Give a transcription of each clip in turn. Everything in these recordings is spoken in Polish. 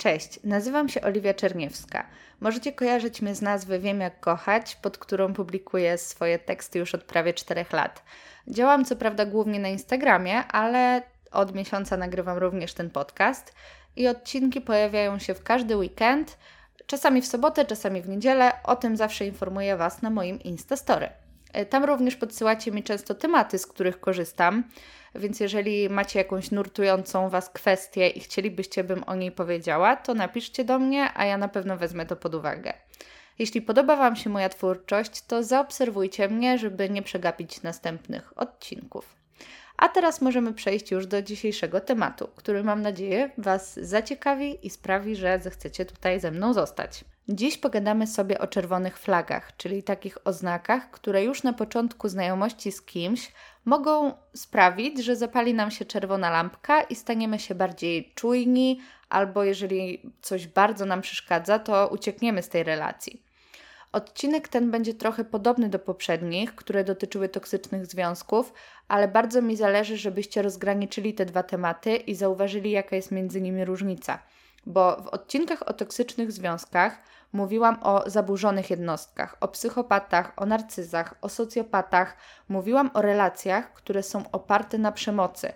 Cześć, nazywam się Oliwia Czerniewska. Możecie kojarzyć mnie z nazwy Wiem jak kochać, pod którą publikuję swoje teksty już od prawie 4 lat. Działam co prawda głównie na Instagramie, ale od miesiąca nagrywam również ten podcast i odcinki pojawiają się w każdy weekend, czasami w sobotę, czasami w niedzielę. O tym zawsze informuję Was na moim Instastory. Tam również podsyłacie mi często tematy, z których korzystam. Więc jeżeli macie jakąś nurtującą Was kwestię i chcielibyście, bym o niej powiedziała, to napiszcie do mnie, a ja na pewno wezmę to pod uwagę. Jeśli podoba Wam się moja twórczość, to zaobserwujcie mnie, żeby nie przegapić następnych odcinków. A teraz możemy przejść już do dzisiejszego tematu, który mam nadzieję Was zaciekawi i sprawi, że zechcecie tutaj ze mną zostać. Dziś pogadamy sobie o czerwonych flagach, czyli takich oznakach, które już na początku znajomości z kimś mogą sprawić, że zapali nam się czerwona lampka i staniemy się bardziej czujni, albo jeżeli coś bardzo nam przeszkadza, to uciekniemy z tej relacji. Odcinek ten będzie trochę podobny do poprzednich, które dotyczyły toksycznych związków, ale bardzo mi zależy, żebyście rozgraniczyli te dwa tematy i zauważyli, jaka jest między nimi różnica. Bo w odcinkach o toksycznych związkach mówiłam o zaburzonych jednostkach, o psychopatach, o narcyzach, o socjopatach, mówiłam o relacjach, które są oparte na przemocy.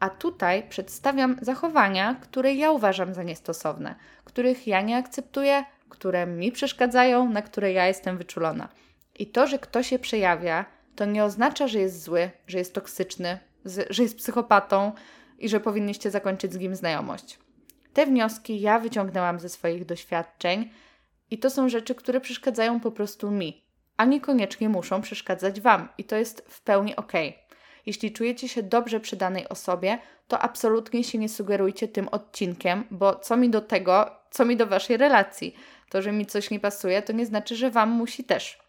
A tutaj przedstawiam zachowania, które ja uważam za niestosowne, których ja nie akceptuję, które mi przeszkadzają, na które ja jestem wyczulona. I to, że ktoś się przejawia, to nie oznacza, że jest zły, że jest toksyczny, że jest psychopatą i że powinniście zakończyć z nim znajomość. Te wnioski ja wyciągnęłam ze swoich doświadczeń i to są rzeczy, które przeszkadzają po prostu mi, a niekoniecznie muszą przeszkadzać Wam i to jest w pełni ok. Jeśli czujecie się dobrze przy danej osobie, to absolutnie się nie sugerujcie tym odcinkiem, bo co mi do tego, co mi do Waszej relacji. To, że mi coś nie pasuje, to nie znaczy, że Wam musi też.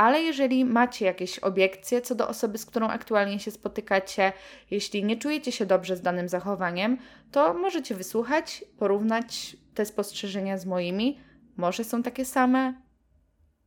Ale jeżeli macie jakieś obiekcje co do osoby, z którą aktualnie się spotykacie, jeśli nie czujecie się dobrze z danym zachowaniem, to możecie wysłuchać, porównać te spostrzeżenia z moimi. Może są takie same,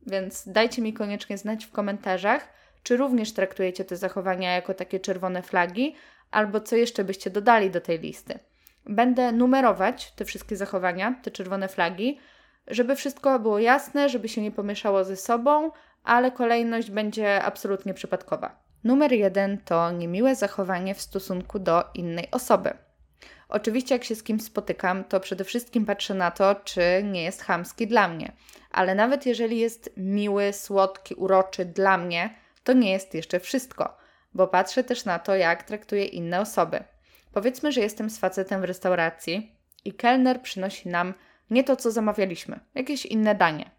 więc dajcie mi koniecznie znać w komentarzach, czy również traktujecie te zachowania jako takie czerwone flagi, albo co jeszcze byście dodali do tej listy. Będę numerować te wszystkie zachowania, te czerwone flagi, żeby wszystko było jasne, żeby się nie pomieszało ze sobą, ale kolejność będzie absolutnie przypadkowa. Numer jeden to niemiłe zachowanie w stosunku do innej osoby. Oczywiście, jak się z kimś spotykam, to przede wszystkim patrzę na to, czy nie jest chamski dla mnie. Ale nawet jeżeli jest miły, słodki, uroczy dla mnie, to nie jest jeszcze wszystko, bo patrzę też na to, jak traktuje inne osoby. Powiedzmy, że jestem z facetem w restauracji i kelner przynosi nam nie to, co zamawialiśmy, jakieś inne danie.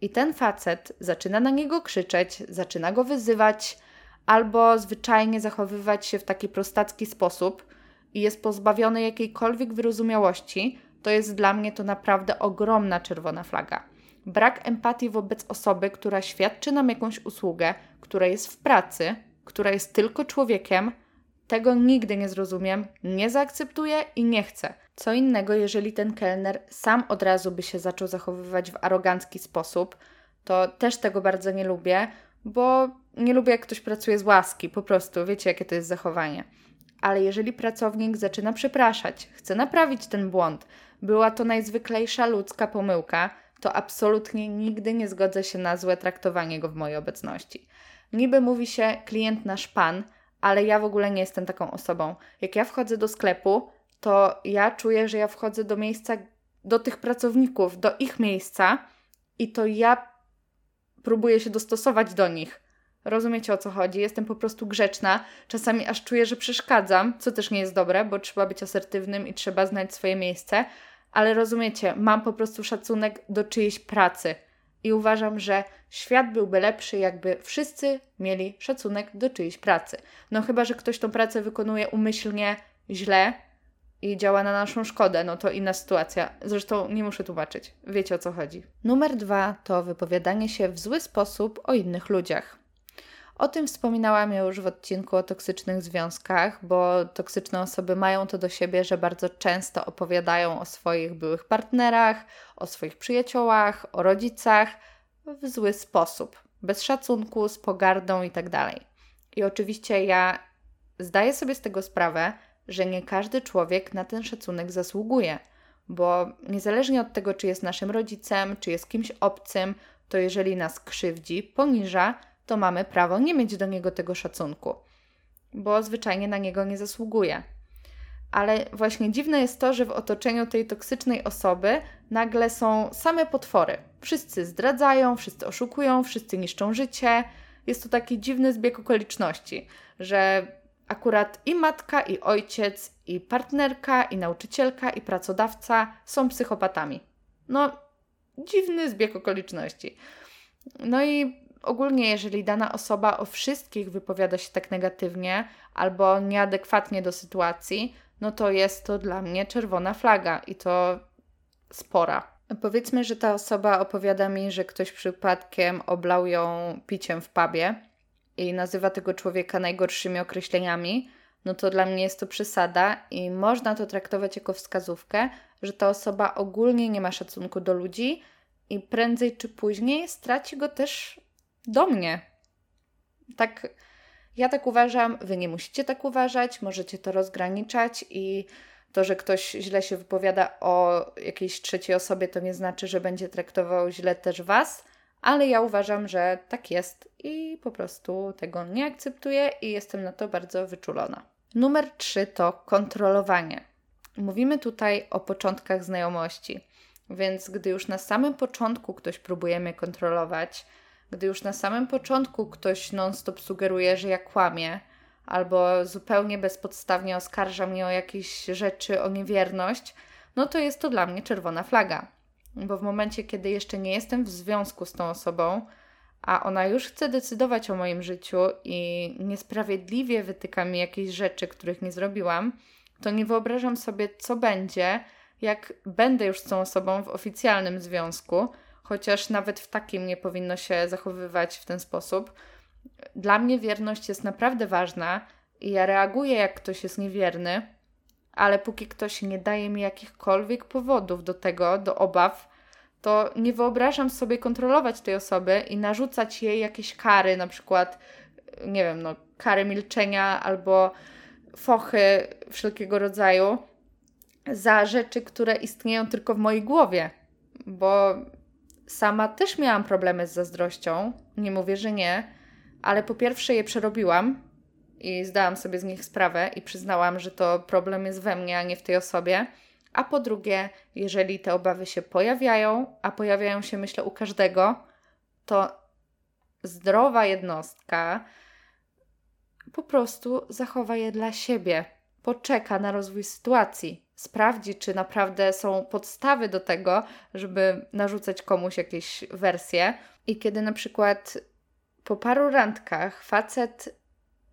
I ten facet zaczyna na niego krzyczeć, zaczyna go wyzywać, albo zwyczajnie zachowywać się w taki prostacki sposób i jest pozbawiony jakiejkolwiek wyrozumiałości, to jest dla mnie to naprawdę ogromna czerwona flaga. Brak empatii wobec osoby, która świadczy nam jakąś usługę, która jest w pracy, która jest tylko człowiekiem, tego nigdy nie zrozumiem, nie zaakceptuję i nie chcę. Co innego, jeżeli ten kelner sam od razu by się zaczął zachowywać w arogancki sposób, to też tego bardzo nie lubię, bo nie lubię, jak ktoś pracuje z łaski, po prostu, wiecie, jakie to jest zachowanie. Ale jeżeli pracownik zaczyna przepraszać, chce naprawić ten błąd, była to najzwyklejsza ludzka pomyłka, to absolutnie nigdy nie zgodzę się na złe traktowanie go w mojej obecności. Niby mówi się klient nasz pan, ale ja w ogóle nie jestem taką osobą. Jak ja wchodzę do sklepu, to ja czuję, że ja wchodzę do miejsca, do tych pracowników, do ich miejsca i to ja próbuję się dostosować do nich. Rozumiecie o co chodzi? Jestem po prostu grzeczna. Czasami aż czuję, że przeszkadzam, co też nie jest dobre, bo trzeba być asertywnym i trzeba znać swoje miejsce. Ale rozumiecie, mam po prostu szacunek do czyjejś pracy i uważam, że świat byłby lepszy, jakby wszyscy mieli szacunek do czyjejś pracy. No chyba, że ktoś tą pracę wykonuje umyślnie źle i działa na naszą szkodę, no to inna sytuacja. Zresztą nie muszę tłumaczyć. Wiecie o co chodzi. Numer dwa to wypowiadanie się w zły sposób o innych ludziach. O tym wspominałam już w odcinku o toksycznych związkach, bo toksyczne osoby mają to do siebie, że bardzo często opowiadają o swoich byłych partnerach, o swoich przyjaciołach, o rodzicach w zły sposób, bez szacunku, z pogardą itd. Tak I oczywiście ja zdaję sobie z tego sprawę, że nie każdy człowiek na ten szacunek zasługuje, bo niezależnie od tego, czy jest naszym rodzicem, czy jest kimś obcym, to jeżeli nas krzywdzi, poniża, to mamy prawo nie mieć do niego tego szacunku, bo zwyczajnie na niego nie zasługuje. Ale właśnie dziwne jest to, że w otoczeniu tej toksycznej osoby nagle są same potwory. Wszyscy zdradzają, wszyscy oszukują, wszyscy niszczą życie. Jest to taki dziwny zbieg okoliczności, że akurat i matka, i ojciec, i partnerka, i nauczycielka, i pracodawca są psychopatami. No, dziwny zbieg okoliczności. No i ogólnie, jeżeli dana osoba o wszystkich wypowiada się tak negatywnie albo nieadekwatnie do sytuacji, no to jest to dla mnie czerwona flaga i to spora. Powiedzmy, że ta osoba opowiada mi, że ktoś przypadkiem oblał ją piciem w pubie i nazywa tego człowieka najgorszymi określeniami, no to dla mnie jest to przesada i można to traktować jako wskazówkę, że ta osoba ogólnie nie ma szacunku do ludzi i prędzej czy później straci go też do mnie. Tak, ja tak uważam, wy nie musicie tak uważać, możecie to rozgraniczać i to, że ktoś źle się wypowiada o jakiejś trzeciej osobie, to nie znaczy, że będzie traktował źle też was, ale ja uważam, że tak jest i po prostu tego nie akceptuję i jestem na to bardzo wyczulona. Numer 3 to kontrolowanie. Mówimy tutaj o początkach znajomości, więc gdy już na samym początku ktoś próbuje mnie kontrolować, gdy już na samym początku ktoś non-stop sugeruje, że ja kłamię, albo zupełnie bezpodstawnie oskarża mnie o jakieś rzeczy, o niewierność, no to jest to dla mnie czerwona flaga. Bo w momencie, kiedy jeszcze nie jestem w związku z tą osobą, a ona już chce decydować o moim życiu i niesprawiedliwie wytyka mi jakieś rzeczy, których nie zrobiłam, to nie wyobrażam sobie, co będzie, jak będę już z tą osobą w oficjalnym związku, chociaż nawet w takim nie powinno się zachowywać w ten sposób. Dla mnie wierność jest naprawdę ważna i ja reaguję, jak ktoś jest niewierny, ale póki ktoś nie daje mi jakichkolwiek powodów do tego, do obaw, to nie wyobrażam sobie kontrolować tej osoby i narzucać jej jakieś kary, na przykład, nie wiem, no, kary milczenia albo fochy wszelkiego rodzaju za rzeczy, które istnieją tylko w mojej głowie, bo sama też miałam problemy z zazdrością, nie mówię, że nie, ale po pierwsze je przerobiłam i zdałam sobie z nich sprawę i przyznałam, że to problem jest we mnie, a nie w tej osobie. A po drugie, jeżeli te obawy się pojawiają, a pojawiają się myślę u każdego, to zdrowa jednostka po prostu zachowa je dla siebie, poczeka na rozwój sytuacji, sprawdzi, czy naprawdę są podstawy do tego, żeby narzucać komuś jakieś wersje. I kiedy na przykład po paru randkach facet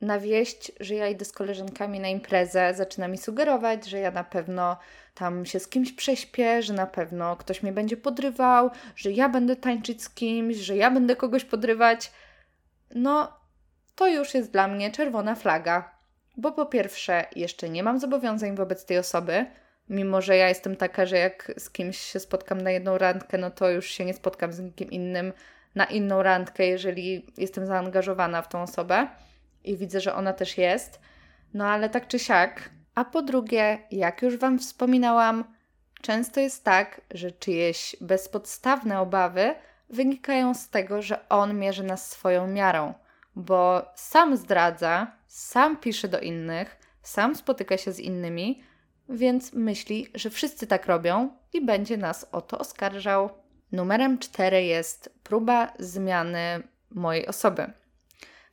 na wieść, że ja idę z koleżankami na imprezę, zaczyna mi sugerować, że ja na pewno tam się z kimś prześpię, że na pewno ktoś mnie będzie podrywał, że ja będę tańczyć z kimś, że ja będę kogoś podrywać. No, to już jest dla mnie czerwona flaga. Bo po pierwsze, jeszcze nie mam zobowiązań wobec tej osoby, mimo że ja jestem taka, że jak z kimś się spotkam na jedną randkę, no to już się nie spotkam z nikim innym na inną randkę, jeżeli jestem zaangażowana w tą osobę i widzę, że ona też jest. No ale tak czy siak. A po drugie, jak już Wam wspominałam, często jest tak, że czyjeś bezpodstawne obawy wynikają z tego, że on mierzy nas swoją miarą, bo sam zdradza, sam pisze do innych, sam spotyka się z innymi, więc myśli, że wszyscy tak robią i będzie nas o to oskarżał. Numerem 4 jest próba zmiany mojej osoby.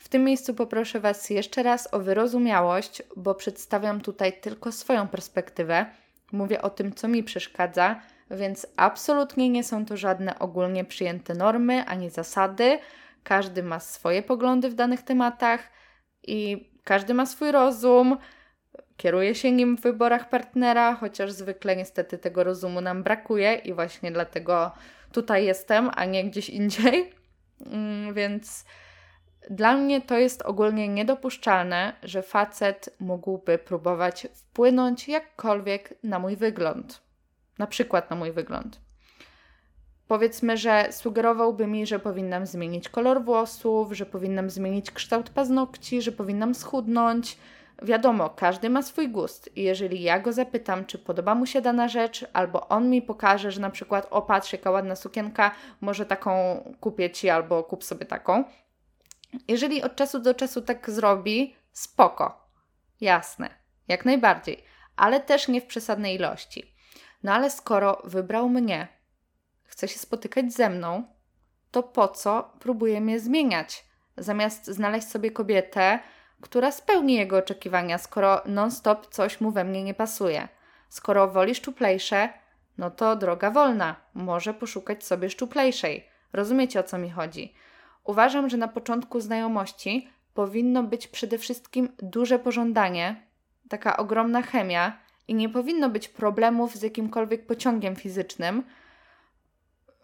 W tym miejscu poproszę Was jeszcze raz o wyrozumiałość, bo przedstawiam tutaj tylko swoją perspektywę. Mówię o tym, co mi przeszkadza, więc absolutnie nie są to żadne ogólnie przyjęte normy ani zasady. Każdy ma swoje poglądy w danych tematach i każdy ma swój rozum. Kieruje się nim w wyborach partnera, chociaż zwykle niestety tego rozumu nam brakuje i właśnie dlatego tutaj jestem, a nie gdzieś indziej. Mm, więc dla mnie to jest ogólnie niedopuszczalne, że facet mógłby próbować wpłynąć jakkolwiek na mój wygląd. Na przykład na mój wygląd. Powiedzmy, że sugerowałby mi, że powinnam zmienić kolor włosów, że powinnam zmienić kształt paznokci, że powinnam schudnąć, Wiadomo, każdy ma swój gust i jeżeli ja go zapytam, czy podoba mu się dana rzecz, albo on mi pokaże, że na przykład, o patrz, jaka ładna sukienka, może taką kupię Ci, albo kup sobie taką. Jeżeli od czasu do czasu tak zrobi, spoko, jasne, jak najbardziej, ale też nie w przesadnej ilości. No ale skoro wybrał mnie, chce się spotykać ze mną, to po co próbuje mnie zmieniać? Zamiast znaleźć sobie kobietę, która spełni jego oczekiwania, skoro non-stop coś mu we mnie nie pasuje. Skoro woli szczuplejsze, no to droga wolna, może poszukać sobie szczuplejszej. Rozumiecie o co mi chodzi? Uważam, że na początku znajomości powinno być przede wszystkim duże pożądanie, taka ogromna chemia i nie powinno być problemów z jakimkolwiek pociągiem fizycznym.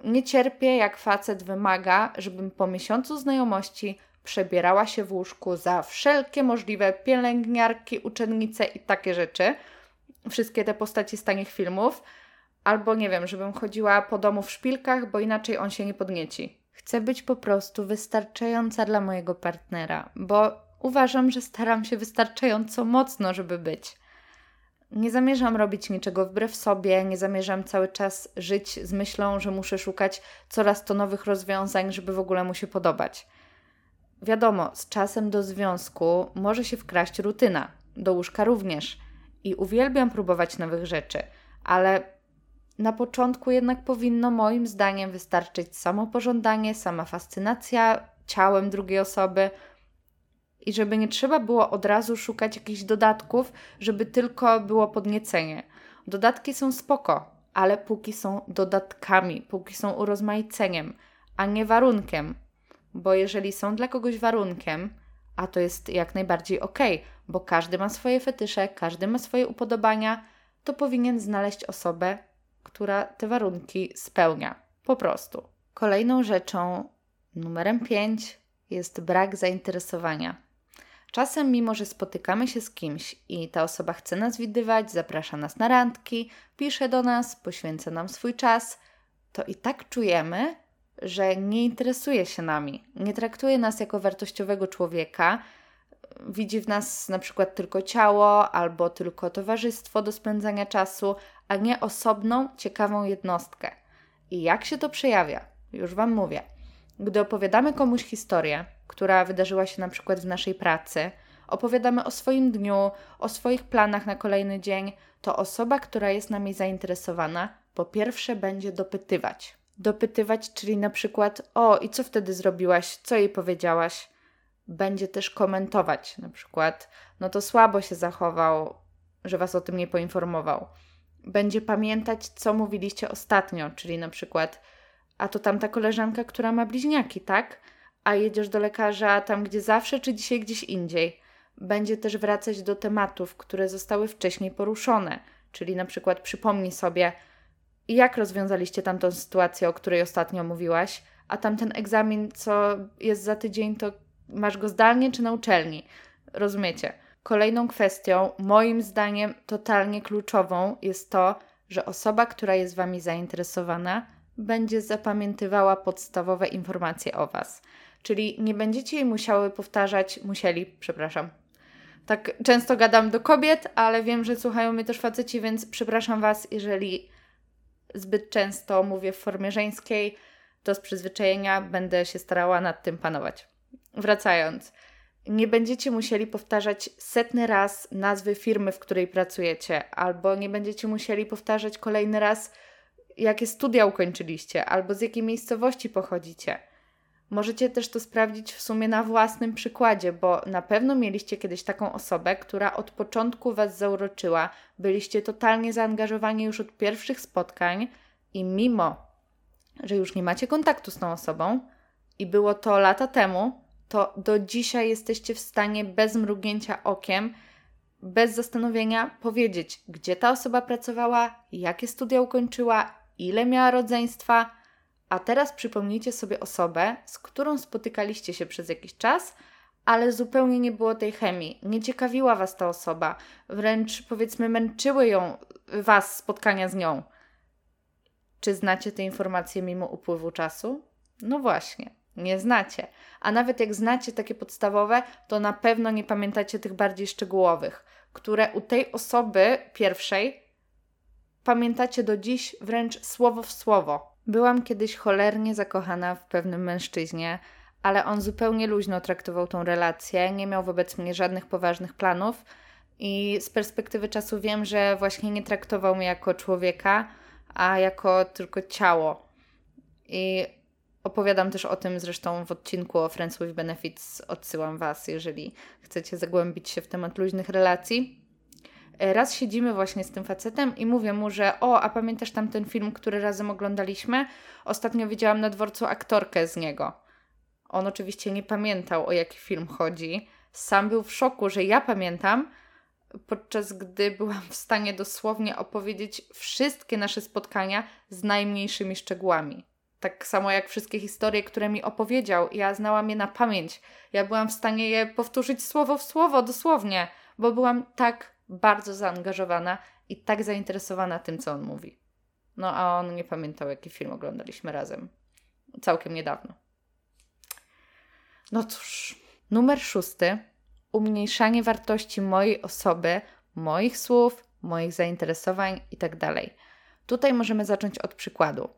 Nie cierpię, jak facet wymaga, żebym po miesiącu znajomości przebierała się w łóżku za wszelkie możliwe pielęgniarki, uczennice i takie rzeczy. Wszystkie te postaci z tanich filmów. Albo nie wiem, żebym chodziła po domu w szpilkach, bo inaczej on się nie podnieci. Chcę być po prostu wystarczająca dla mojego partnera, bo uważam, że staram się wystarczająco mocno, żeby być. Nie zamierzam robić niczego wbrew sobie, nie zamierzam cały czas żyć z myślą, że muszę szukać coraz to nowych rozwiązań, żeby w ogóle mu się podobać. Wiadomo, z czasem do związku może się wkraść rutyna, do łóżka również. I uwielbiam próbować nowych rzeczy, ale na początku jednak powinno moim zdaniem wystarczyć samo pożądanie, sama fascynacja ciałem drugiej osoby i żeby nie trzeba było od razu szukać jakichś dodatków, żeby tylko było podniecenie. Dodatki są spoko, ale póki są dodatkami, póki są urozmaiceniem, a nie warunkiem, bo jeżeli są dla kogoś warunkiem, a to jest jak najbardziej ok, bo każdy ma swoje fetysze, każdy ma swoje upodobania, to powinien znaleźć osobę, która te warunki spełnia. Po prostu. Kolejną rzeczą, numerem 5, jest brak zainteresowania. Czasem, mimo że spotykamy się z kimś i ta osoba chce nas widywać, zaprasza nas na randki, pisze do nas, poświęca nam swój czas, to i tak czujemy, że nie interesuje się nami, nie traktuje nas jako wartościowego człowieka, widzi w nas na przykład tylko ciało albo tylko towarzystwo do spędzania czasu, a nie osobną, ciekawą jednostkę. I jak się to przejawia? Już Wam mówię. Gdy opowiadamy komuś historię, która wydarzyła się na przykład w naszej pracy, opowiadamy o swoim dniu, o swoich planach na kolejny dzień, to osoba, która jest nami zainteresowana, po pierwsze będzie dopytywać dopytywać, czyli na przykład: O, i co wtedy zrobiłaś? Co jej powiedziałaś? Będzie też komentować, na przykład: No to słabo się zachował, że was o tym nie poinformował. Będzie pamiętać, co mówiliście ostatnio, czyli na przykład: A to tamta koleżanka, która ma bliźniaki, tak? A jedziesz do lekarza tam, gdzie zawsze, czy dzisiaj gdzieś indziej? Będzie też wracać do tematów, które zostały wcześniej poruszone, czyli na przykład przypomnij sobie, jak rozwiązaliście tamtą sytuację, o której ostatnio mówiłaś? A tamten egzamin, co jest za tydzień, to masz go zdalnie czy na uczelni? Rozumiecie? Kolejną kwestią, moim zdaniem totalnie kluczową, jest to, że osoba, która jest Wami zainteresowana, będzie zapamiętywała podstawowe informacje o Was. Czyli nie będziecie jej musiały powtarzać, musieli, przepraszam. Tak często gadam do kobiet, ale wiem, że słuchają mnie też faceci, więc przepraszam Was, jeżeli zbyt często mówię w formie żeńskiej, to z przyzwyczajenia będę się starała nad tym panować. Wracając, nie będziecie musieli powtarzać setny raz nazwy firmy, w której pracujecie, albo nie będziecie musieli powtarzać kolejny raz, jakie studia ukończyliście, albo z jakiej miejscowości pochodzicie. Możecie też to sprawdzić w sumie na własnym przykładzie, bo na pewno mieliście kiedyś taką osobę, która od początku Was zauroczyła, byliście totalnie zaangażowani już od pierwszych spotkań i mimo, że już nie macie kontaktu z tą osobą i było to lata temu, to do dzisiaj jesteście w stanie bez mrugnięcia okiem, bez zastanowienia powiedzieć, gdzie ta osoba pracowała, jakie studia ukończyła, ile miała rodzeństwa a teraz przypomnijcie sobie osobę, z którą spotykaliście się przez jakiś czas, ale zupełnie nie było tej chemii. Nie ciekawiła Was ta osoba, wręcz powiedzmy męczyły ją Was spotkania z nią. Czy znacie te informacje mimo upływu czasu? No właśnie. Nie znacie. A nawet jak znacie takie podstawowe, to na pewno nie pamiętacie tych bardziej szczegółowych, które u tej osoby pierwszej pamiętacie do dziś wręcz słowo w słowo. Byłam kiedyś cholernie zakochana w pewnym mężczyźnie, ale on zupełnie luźno traktował tą relację, nie miał wobec mnie żadnych poważnych planów i z perspektywy czasu wiem, że właśnie nie traktował mnie jako człowieka, a jako tylko ciało. I opowiadam też o tym zresztą w odcinku o Friends with Benefits. Odsyłam Was, jeżeli chcecie zagłębić się w temat luźnych relacji. Raz siedzimy właśnie z tym facetem i mówię mu, że o, a pamiętasz tam ten film, który razem oglądaliśmy? Ostatnio widziałam na dworcu aktorkę z niego. On oczywiście nie pamiętał, o jaki film chodzi. Sam był w szoku, że ja pamiętam, podczas gdy byłam w stanie dosłownie opowiedzieć wszystkie nasze spotkania z najmniejszymi szczegółami. Tak samo jak wszystkie historie, które mi opowiedział, ja znałam je na pamięć. Ja byłam w stanie je powtórzyć słowo w słowo, dosłownie, bo byłam tak bardzo zaangażowana i tak zainteresowana tym, co on mówi. No a on nie pamiętał, jaki film oglądaliśmy razem. Całkiem niedawno. No cóż, numer szósty umniejszanie wartości mojej osoby, moich słów, moich zainteresowań itd. Tak Tutaj możemy zacząć od przykładu.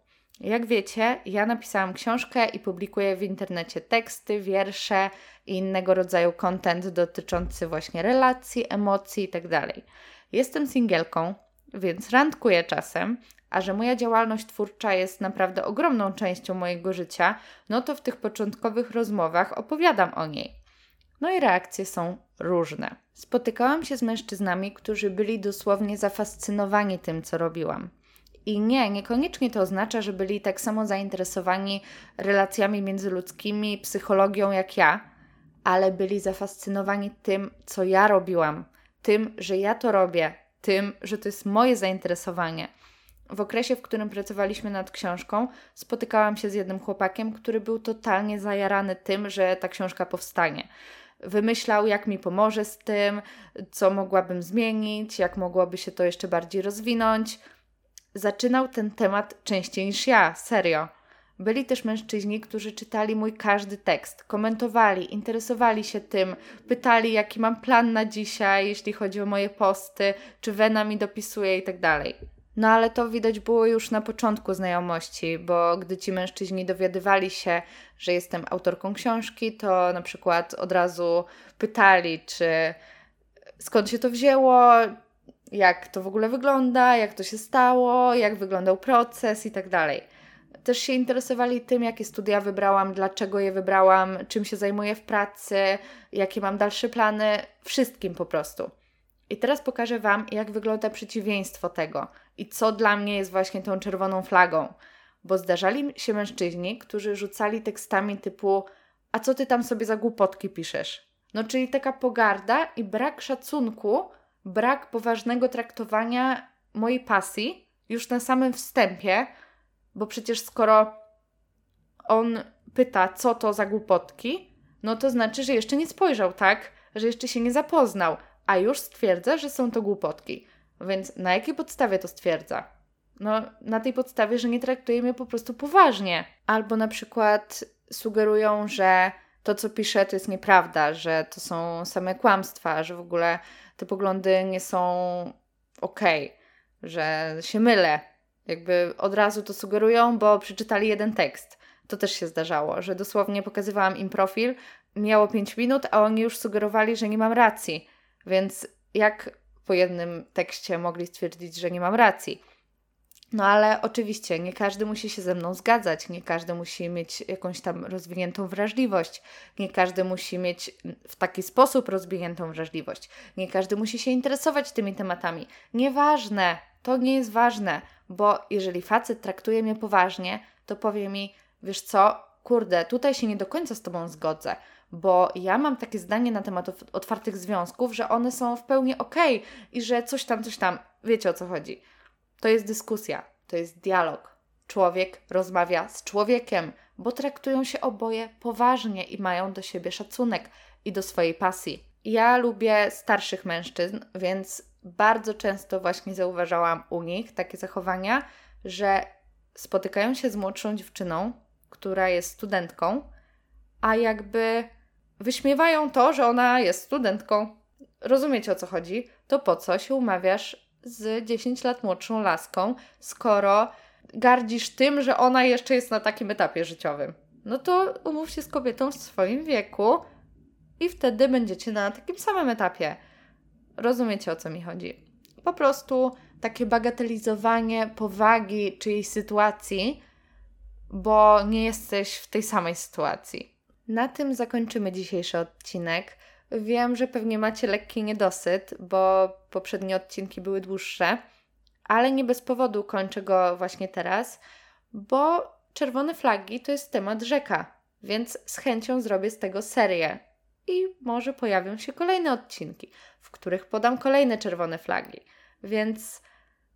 Jak wiecie, ja napisałam książkę i publikuję w internecie teksty, wiersze i innego rodzaju content dotyczący właśnie relacji, emocji itd. Tak Jestem singielką, więc randkuję czasem, a że moja działalność twórcza jest naprawdę ogromną częścią mojego życia, no to w tych początkowych rozmowach opowiadam o niej. No i reakcje są różne. Spotykałam się z mężczyznami, którzy byli dosłownie zafascynowani tym, co robiłam. I nie, niekoniecznie to oznacza, że byli tak samo zainteresowani relacjami międzyludzkimi, psychologią jak ja, ale byli zafascynowani tym, co ja robiłam, tym, że ja to robię, tym, że to jest moje zainteresowanie. W okresie, w którym pracowaliśmy nad książką, spotykałam się z jednym chłopakiem, który był totalnie zajarany tym, że ta książka powstanie wymyślał, jak mi pomoże z tym, co mogłabym zmienić, jak mogłoby się to jeszcze bardziej rozwinąć. Zaczynał ten temat częściej niż ja, serio. Byli też mężczyźni, którzy czytali mój każdy tekst, komentowali, interesowali się tym, pytali, jaki mam plan na dzisiaj, jeśli chodzi o moje posty, czy Wena mi dopisuje i tak dalej. No ale to widać było już na początku znajomości, bo gdy ci mężczyźni dowiadywali się, że jestem autorką książki, to na przykład od razu pytali, czy skąd się to wzięło, jak to w ogóle wygląda, jak to się stało, jak wyglądał proces i tak dalej. Też się interesowali tym, jakie studia wybrałam, dlaczego je wybrałam, czym się zajmuję w pracy, jakie mam dalsze plany, wszystkim po prostu. I teraz pokażę Wam, jak wygląda przeciwieństwo tego i co dla mnie jest właśnie tą czerwoną flagą. Bo zdarzali się mężczyźni, którzy rzucali tekstami typu: A co ty tam sobie za głupotki piszesz? No, czyli taka pogarda i brak szacunku, brak poważnego traktowania mojej pasji już na samym wstępie, bo przecież skoro on pyta, co to za głupotki, no to znaczy, że jeszcze nie spojrzał, tak? Że jeszcze się nie zapoznał, a już stwierdza, że są to głupotki. Więc na jakiej podstawie to stwierdza? No, na tej podstawie, że nie traktuje mnie po prostu poważnie. Albo na przykład sugerują, że to, co piszę, to jest nieprawda, że to są same kłamstwa, że w ogóle te poglądy nie są okej, okay, że się mylę. Jakby od razu to sugerują, bo przeczytali jeden tekst. To też się zdarzało, że dosłownie pokazywałam im profil, miało 5 minut, a oni już sugerowali, że nie mam racji. Więc jak po jednym tekście mogli stwierdzić, że nie mam racji? No ale oczywiście nie każdy musi się ze mną zgadzać, nie każdy musi mieć jakąś tam rozwiniętą wrażliwość, nie każdy musi mieć w taki sposób rozwiniętą wrażliwość, nie każdy musi się interesować tymi tematami. Nieważne, to nie jest ważne, bo jeżeli facet traktuje mnie poważnie, to powie mi, wiesz co, kurde, tutaj się nie do końca z tobą zgodzę bo ja mam takie zdanie na temat otwartych związków, że one są w pełni okej okay i że coś tam, coś tam, wiecie o co chodzi. To jest dyskusja, to jest dialog. Człowiek rozmawia z człowiekiem, bo traktują się oboje poważnie i mają do siebie szacunek i do swojej pasji. Ja lubię starszych mężczyzn, więc bardzo często właśnie zauważałam u nich takie zachowania, że spotykają się z młodszą dziewczyną, która jest studentką, a jakby wyśmiewają to, że ona jest studentką. Rozumiecie o co chodzi? To po co się umawiasz z 10 lat młodszą laską, skoro gardzisz tym, że ona jeszcze jest na takim etapie życiowym? No to umów się z kobietą w swoim wieku i wtedy będziecie na takim samym etapie. Rozumiecie o co mi chodzi? Po prostu takie bagatelizowanie powagi czyjejś sytuacji, bo nie jesteś w tej samej sytuacji. Na tym zakończymy dzisiejszy odcinek. Wiem, że pewnie macie lekki niedosyt, bo poprzednie odcinki były dłuższe, ale nie bez powodu kończę go właśnie teraz, bo czerwone flagi to jest temat rzeka, więc z chęcią zrobię z tego serię. I może pojawią się kolejne odcinki, w których podam kolejne czerwone flagi. Więc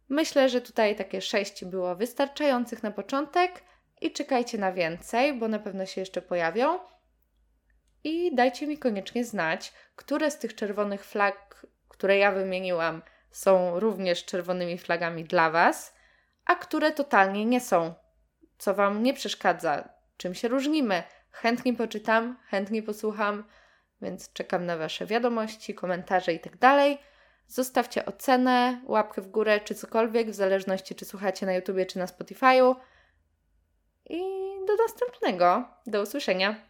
myślę, że tutaj takie sześć było wystarczających na początek i czekajcie na więcej, bo na pewno się jeszcze pojawią. I dajcie mi koniecznie znać, które z tych czerwonych flag, które ja wymieniłam, są również czerwonymi flagami dla Was, a które totalnie nie są. Co Wam nie przeszkadza, czym się różnimy. Chętnie poczytam, chętnie posłucham, więc czekam na Wasze wiadomości, komentarze itd. Tak Zostawcie ocenę, łapkę w górę czy cokolwiek, w zależności czy słuchacie na YouTubie czy na Spotify'u. I do następnego. Do usłyszenia.